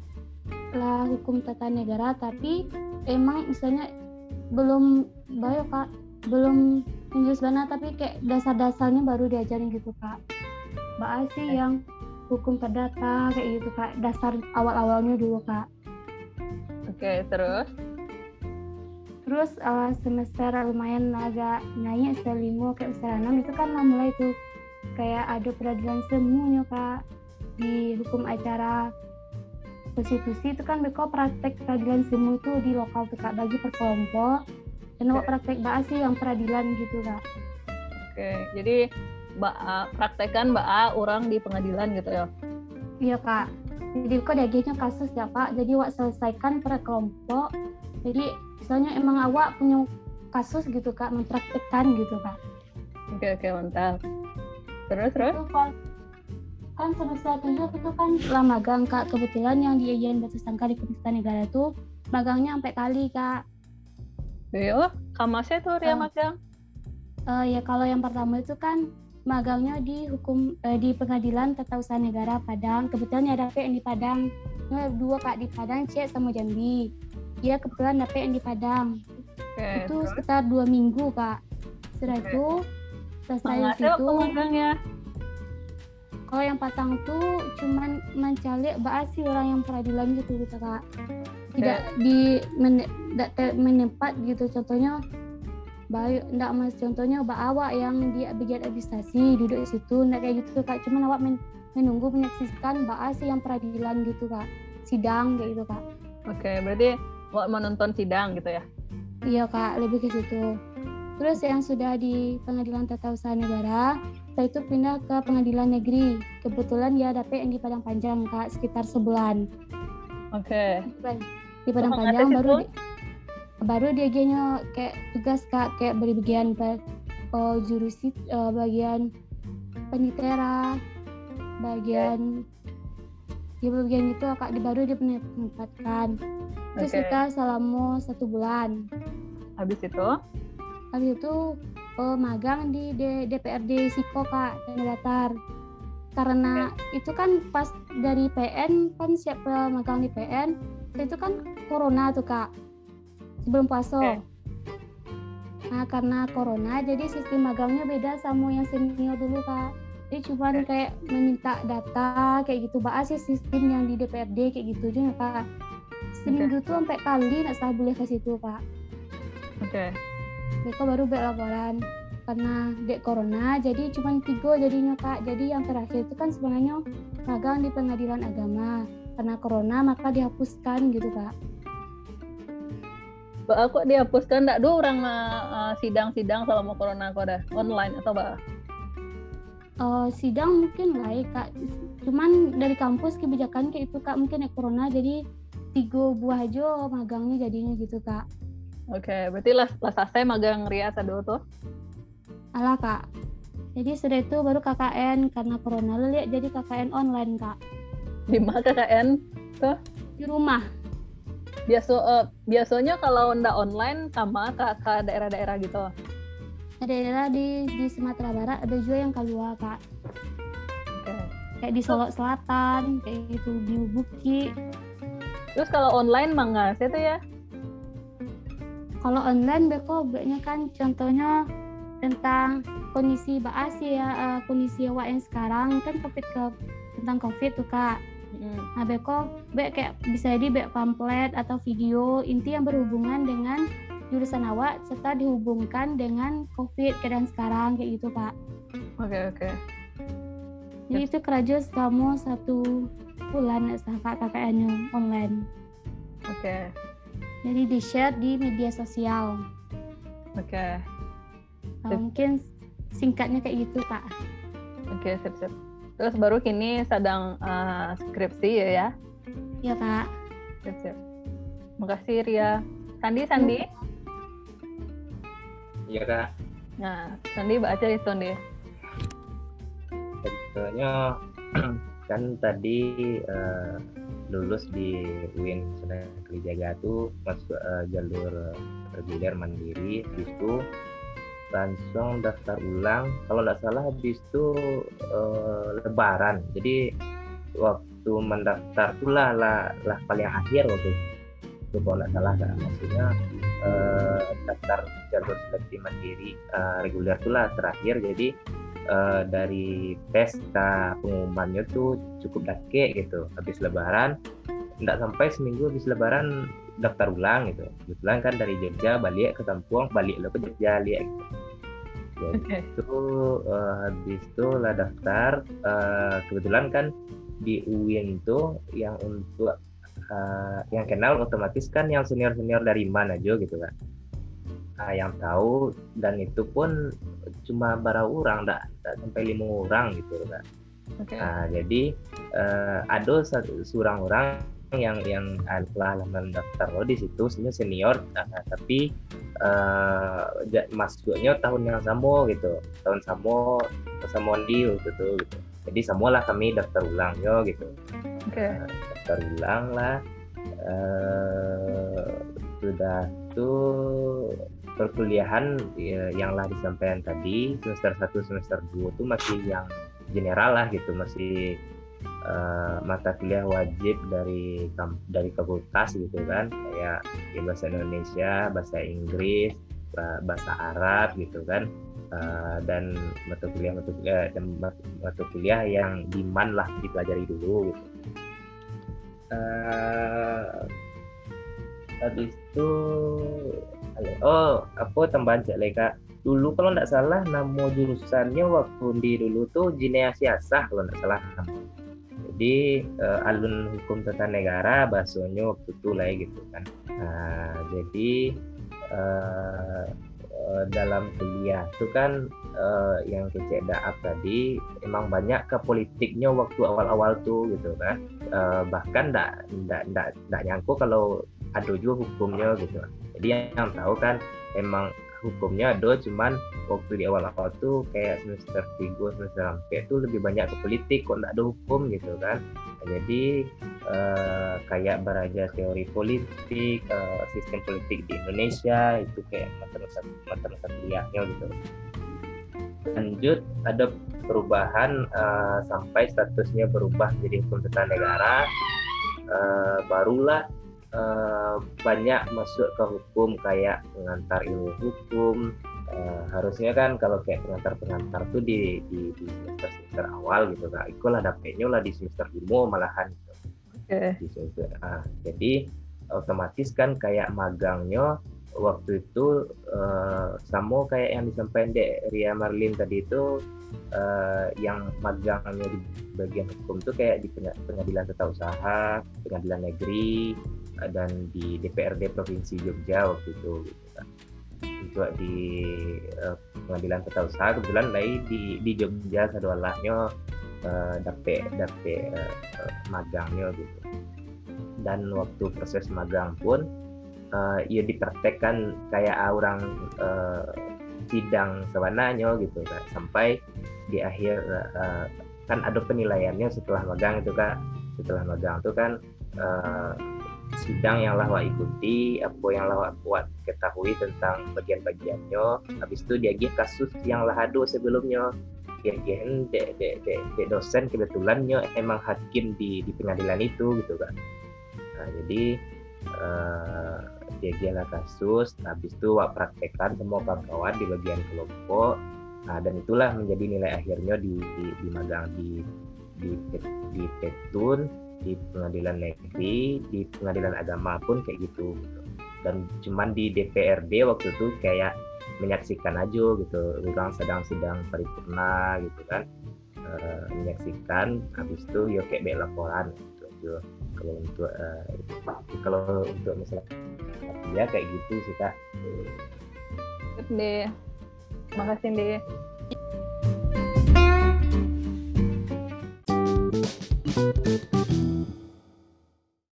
lah hukum tata negara tapi emang misalnya belum bayo kak belum menjurus banget tapi kayak dasar-dasarnya baru diajarin gitu kak. Mbak A sih yang hukum perdata kayak gitu kak. Dasar awal-awalnya dulu kak. Oke, terus. terus uh, semester lumayan agak naik semester lima kayak semester enam itu kan mulai tuh. Kayak ada peradilan semuanya kak di hukum acara konstitusi. Itu kan mereka praktek peradilan semu itu di lokal tuh kak bagi per kelompok dan awak praktek bahas sih yang peradilan gitu kak. Oke, jadi Mbak A, praktekan Mbak A orang di pengadilan gitu ya. iya kak. Jadi kok diagihnya kasus ya pak jadi awak selesaikan per kelompok. Jadi misalnya emang awak punya kasus gitu kak mempraktekkan gitu kak. Oke, oke, mantap. Terus, terus. itu kan kan semester tujuh itu kan lah magang kak. Kebetulan yang di Yayan Batu di Kementerian Negara itu magangnya sampai kali kak Yo, kamasnya tuh Ria Ah. magang. Eh, ya kalau yang pertama itu kan magangnya di hukum eh, di pengadilan tata usaha negara Padang kebetulan ada yang di Padang Nah, dua kak di Padang Cek sama Jambi dia kebetulan dapet yang di Padang Oke, itu terus. sekitar dua minggu kak setelah Oke. itu selesai situ waktu magangnya. kalau yang patang tuh cuman mencalik bahas sih orang yang peradilan gitu gitu kak tidak di men, tidak menempat gitu contohnya baik ndak mas contohnya mbak awak yang di bagian administrasi duduk di situ ndak kayak gitu kak cuman awak men- menunggu menyaksikan bahas sih yang peradilan gitu kak sidang kayak gitu kak Oke, berarti mau menonton sidang gitu ya. Iya kak, lebih ke situ. Terus yang sudah di pengadilan tata usaha negara, setelah itu pindah ke pengadilan negeri. Kebetulan ya dapet yang di Padang Panjang kak, sekitar sebulan. Oke. Di Padang Panjang baru di, baru dia genyo kayak tugas kak kayak beri bagian per oh, jurusit uh, bagian penitera bagian ya bagian itu kak di baru dia menempatkan terus kita selama satu bulan. Habis itu, habis itu oh, magang di D- DPRD Siko kak Tanah Datar. Karena itu kan pas dari PN kan siap eh, magang di PN itu kan corona tuh kak sebelum puasa. Oke. nah karena corona jadi sistem magangnya beda sama yang senior dulu kak. Jadi cuma Oke. kayak meminta data kayak gitu. Bahas sih sistem yang di DPRD kayak gitu aja kak. Seminggu tuh sampai kali nggak salah boleh ke situ kak. Oke. mereka baru buat laporan. Karena dek corona jadi cuma tiga jadinya kak. Jadi yang terakhir itu kan sebenarnya magang di pengadilan agama. Karena corona maka dihapuskan gitu kak aku dihapuskan? Enggak dulu orang mah, eh, sidang-sidang selama corona kok dah online atau apa? Eh, sidang mungkin lah kak. Cuman dari kampus kebijakan kayak itu kak mungkin ya corona. Jadi tiga buah aja magangnya jadinya gitu kak. Oke, berarti las las selesai magang Ria dulu tuh. alah kak. Jadi sudah itu baru KKN karena corona. Lihat jadi KKN online kak. Di mana KKN? di rumah Biasa eh, biasanya kalau ndak online sama ke, ke daerah-daerah gitu. daerah di di Sumatera Barat ada juga yang keluar kak Oke. kayak di Solo Selatan kayak gitu di Buki Terus kalau online mangga sih tuh ya? kalau online beko banyak kan contohnya tentang kondisi bahas ya eh, kondisi awak yang sekarang kan covid ke tentang covid tuh kak. Nah beko be kayak bisa jadi be pamflet atau video inti yang berhubungan dengan jurusan awak serta dihubungkan dengan covid keadaan sekarang kayak gitu pak Oke oke. jadi itu kerja selama satu bulan kak KKN-nya online Oke. jadi di share di media sosial Oke. Nah, mungkin singkatnya kayak gitu kak Oke, sip sip. Terus baru kini sedang eh, skripsi ya ya. ya kak sip. Makasih Ria. Sandi Sandi. Iya kak. Nah, Sandi baca itu nih. Sebetulnya kan tadi eh, lulus di UIN Sunan Kalijaga tuh masuk eh, jalur reguler mandiri, habis itu langsung daftar ulang. Kalau nggak salah habis itu eh, Lebaran. Jadi waktu mendaftar tuh lah lah, paling akhir waktu itu kalau nggak salah kan maksudnya eh, daftar jalur seleksi mandiri eh, reguler tuh lah terakhir. Jadi eh, dari ke pengumumannya tuh cukup dake gitu habis lebaran nggak sampai seminggu habis lebaran daftar ulang gitu kebetulan kan dari Jogja balik ke Kampung balik lo ke Jogja lihat gitu. Jadi Oke. itu eh, habis itu lah daftar eh, kebetulan kan di UIN tuh yang untuk eh, yang kenal otomatis kan yang senior senior dari mana aja gitu kan Nah, yang tahu dan itu pun cuma bara orang enggak sampai lima orang gitu kan Oke. Nah, jadi eh, ada satu seorang orang yang yang telah mendaftar lo di situ sebenarnya senior eh, tapi eh, ja- masuknya tahun yang sama gitu. Tahun sama sama di waktu itu gitu. Jadi semualah kami daftar ulang yo gitu. Oke. daftar ulang lah. Eh sudah tuh perkuliahan ya, yang lah disampaikan tadi semester 1 semester 2 tuh masih yang general lah gitu masih eh, mata kuliah wajib dari dari fakultas gitu kan. Kayak ya, bahasa Indonesia bahasa Inggris ba- bahasa Arab gitu kan. Eh, dan mata kuliah mata kuliah dan mat- mata kuliah yang diman lah dipelajari dulu gitu. Eh habis itu oh apa tambahan cek leka. Dulu kalau nggak salah nama jurusannya waktu di dulu tuh jinea siasah kalau nggak salah jadi eh, alun hukum tata negara bahasanya waktu itu lah ya gitu kan. Nah, jadi eh, dalam kuliah itu kan eh, yang kecek daap tadi emang banyak ke politiknya waktu awal-awal tuh gitu kan. Eh, bahkan ndak ndak ndak ndak nyangku kalau ada juga hukumnya gitu jadi yang tahu kan emang hukumnya ada cuman waktu di awal-awal tuh kayak semester 3 semester 4 itu lebih banyak ke politik kok nggak ada hukum gitu kan. Jadi uh, kayak beraja teori politik uh, sistem politik di Indonesia itu kayak mata-mata kuliahnya gitu. Lanjut ada perubahan uh, sampai statusnya berubah jadi hukum tata negara. Barulah uh, banyak masuk ke hukum kayak pengantar ilmu hukum uh, harusnya kan kalau kayak pengantar-pengantar tuh di di, di semester semester awal gitu kan ikulah dapetnya lah di semester lima malahan gitu. Okay. Di semester, uh, jadi otomatis kan kayak magangnya waktu itu uh, sama kayak yang disampaikan Dek Ria Marlin tadi itu uh, yang magangnya di bagian hukum tuh kayak di pengadilan tata usaha, pengadilan negeri, dan di DPRD Provinsi Jogja waktu itu gitu kan. Untuk di uh, pengadilan tata usaha kebetulan lagi di di Jogja sadualahnya uh, dapet dapet uh, magangnya gitu. Dan waktu proses magang pun uh, ya dipraktekkan kayak orang uh, sidang sebenarnya gitu kan sampai di akhir uh, kan ada penilaiannya setelah magang itu kan setelah magang itu kan uh, sidang yang lah ikuti apa yang lah buat ketahui tentang bagian-bagiannya habis itu dia gih kasus yang lah ada sebelumnya. Dia gih de, de, de, dosen kebetulannya emang hakim di di pengadilan itu gitu kan. Nah, jadi uh, dia kasus. Habis itu wak praktekkan semua kawan-kawan di bagian kelompok. Nah, dan itulah menjadi nilai akhirnya di di, di magang di di di petun di pengadilan negeri di pengadilan agama pun kayak gitu, gitu. dan cuman di DPRD waktu itu kayak menyaksikan aja gitu orang sedang sidang paripurna gitu kan. E, menyaksikan habis itu ya kayak laporan gitu kalau untuk uh, kalau untuk misalnya ya kayak gitu sih kak. Deh makasih deh Thank you.